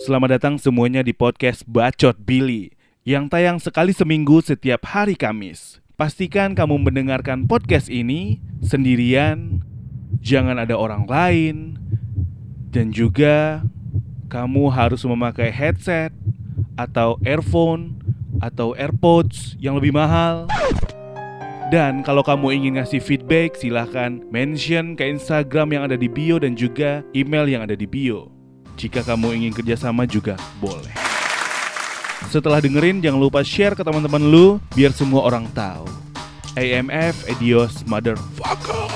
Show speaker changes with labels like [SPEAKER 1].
[SPEAKER 1] Selamat datang semuanya di podcast Bacot Billy yang tayang sekali seminggu setiap hari Kamis. Pastikan kamu mendengarkan podcast ini sendirian, jangan ada orang lain, dan juga kamu harus memakai headset atau earphone atau AirPods yang lebih mahal. Dan kalau kamu ingin ngasih feedback, silahkan mention ke Instagram yang ada di bio dan juga email yang ada di bio. Jika kamu ingin kerjasama juga boleh. Setelah dengerin, jangan lupa share ke teman-teman lu biar semua orang tahu. AMF Edios Motherfucker.